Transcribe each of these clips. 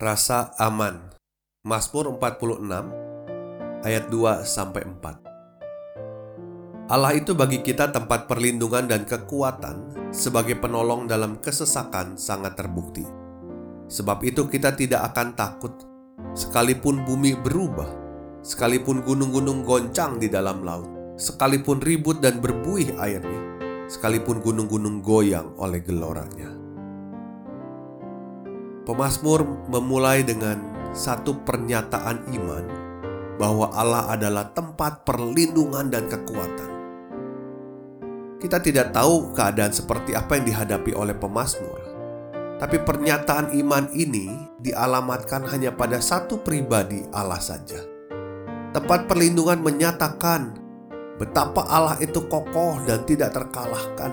Rasa aman. Mazmur 46 ayat 2 sampai 4. Allah itu bagi kita tempat perlindungan dan kekuatan sebagai penolong dalam kesesakan sangat terbukti. Sebab itu kita tidak akan takut sekalipun bumi berubah, sekalipun gunung-gunung goncang di dalam laut, sekalipun ribut dan berbuih airnya, sekalipun gunung-gunung goyang oleh geloranya. Pemasmur memulai dengan satu pernyataan iman bahwa Allah adalah tempat perlindungan dan kekuatan. Kita tidak tahu keadaan seperti apa yang dihadapi oleh pemazmur, tapi pernyataan iman ini dialamatkan hanya pada satu pribadi Allah saja. Tempat perlindungan menyatakan betapa Allah itu kokoh dan tidak terkalahkan.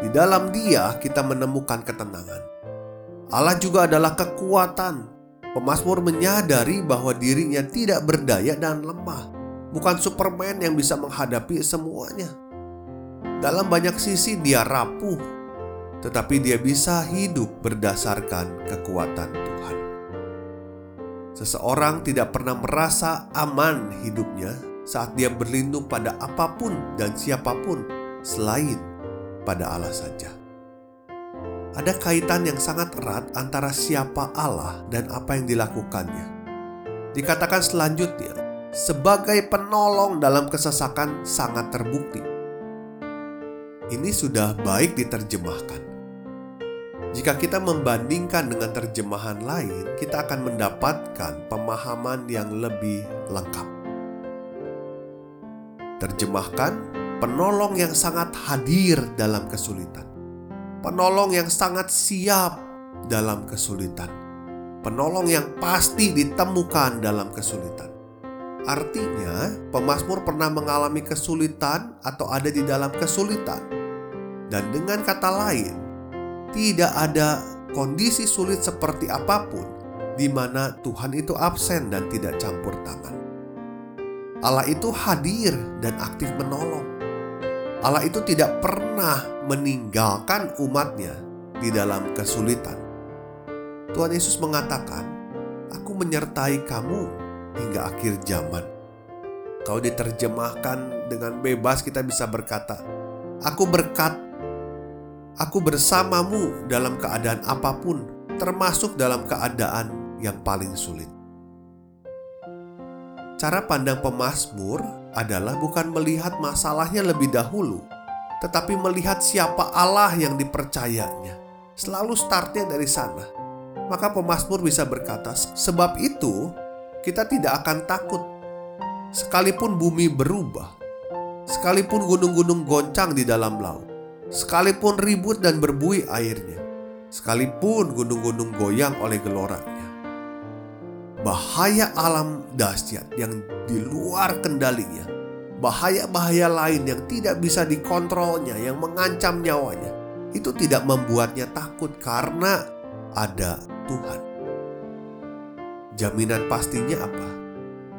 Di dalam Dia kita menemukan ketenangan. Allah juga adalah kekuatan. Pemasmur menyadari bahwa dirinya tidak berdaya dan lemah, bukan Superman yang bisa menghadapi semuanya. Dalam banyak sisi, dia rapuh, tetapi dia bisa hidup berdasarkan kekuatan Tuhan. Seseorang tidak pernah merasa aman hidupnya saat dia berlindung pada apa pun dan siapa pun selain pada Allah saja ada kaitan yang sangat erat antara siapa Allah dan apa yang dilakukannya. Dikatakan selanjutnya, sebagai penolong dalam kesesakan sangat terbukti. Ini sudah baik diterjemahkan. Jika kita membandingkan dengan terjemahan lain, kita akan mendapatkan pemahaman yang lebih lengkap. Terjemahkan penolong yang sangat hadir dalam kesulitan penolong yang sangat siap dalam kesulitan, penolong yang pasti ditemukan dalam kesulitan. Artinya, pemazmur pernah mengalami kesulitan atau ada di dalam kesulitan, dan dengan kata lain, tidak ada kondisi sulit seperti apa pun di mana Tuhan itu absen dan tidak campur tangan. Allah itu hadir dan aktif menolong. Allah itu tidak pernah meninggalkan umatnya di dalam kesulitan. Tuhan Yesus mengatakan, Aku menyertai kamu hingga akhir zaman. Kalau diterjemahkan dengan bebas kita bisa berkata, Aku berkat, aku bersamamu dalam keadaan apa pun, termasuk dalam keadaan yang paling sulit. Cara pandang pemazmur adalah bukan melihat masalahnya lebih dahulu, tetapi melihat siapa Allah yang dipercayanya. Selalu startnya dari sana. Maka pemazmur bisa berkata, sebab itu kita tidak akan takut. Sekalipun bumi berubah, sekalipun gunung-gunung goncang di dalam laut, sekalipun ribut dan berbuih airnya, sekalipun gunung-gunung goyang oleh geloranya bahaya alam dahsyat yang di luar kendalinya, bahaya-bahaya lain yang tidak bisa dikontrolnya, yang mengancam nyawanya, itu tidak membuatnya takut karena ada Tuhan. Jaminan pastinya apa?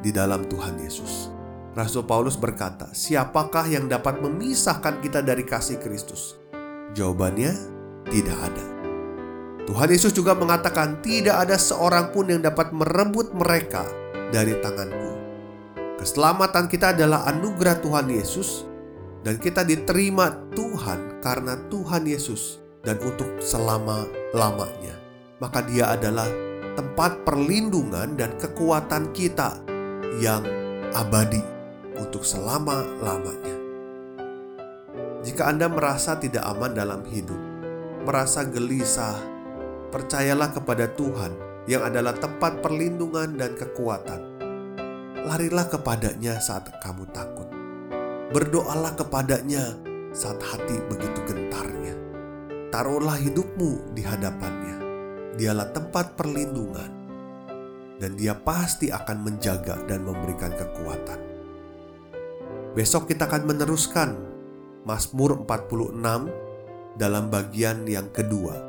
Di dalam Tuhan Yesus. Rasul Paulus berkata, "Siapakah yang dapat memisahkan kita dari kasih Kristus?" Jawabannya, tidak ada. Tuhan Yesus juga mengatakan, "Tidak ada seorang pun yang dapat merebut mereka dari tanganku." Keselamatan kita adalah anugerah Tuhan Yesus, dan kita diterima Tuhan karena Tuhan Yesus dan untuk selama-lamanya. Maka, Dia adalah tempat perlindungan dan kekuatan kita yang abadi untuk selama-lamanya. Jika Anda merasa tidak aman dalam hidup, merasa gelisah, Percayalah kepada Tuhan yang adalah tempat perlindungan dan kekuatan. Larilah kepadanya saat kamu takut. Berdoalah kepadanya saat hati begitu gentarnya. Taruhlah hidupmu di hadapannya. Dialah tempat perlindungan, dan Dia pasti akan menjaga dan memberikan kekuatan. Besok kita akan meneruskan Mazmur 46 dalam bagian yang kedua.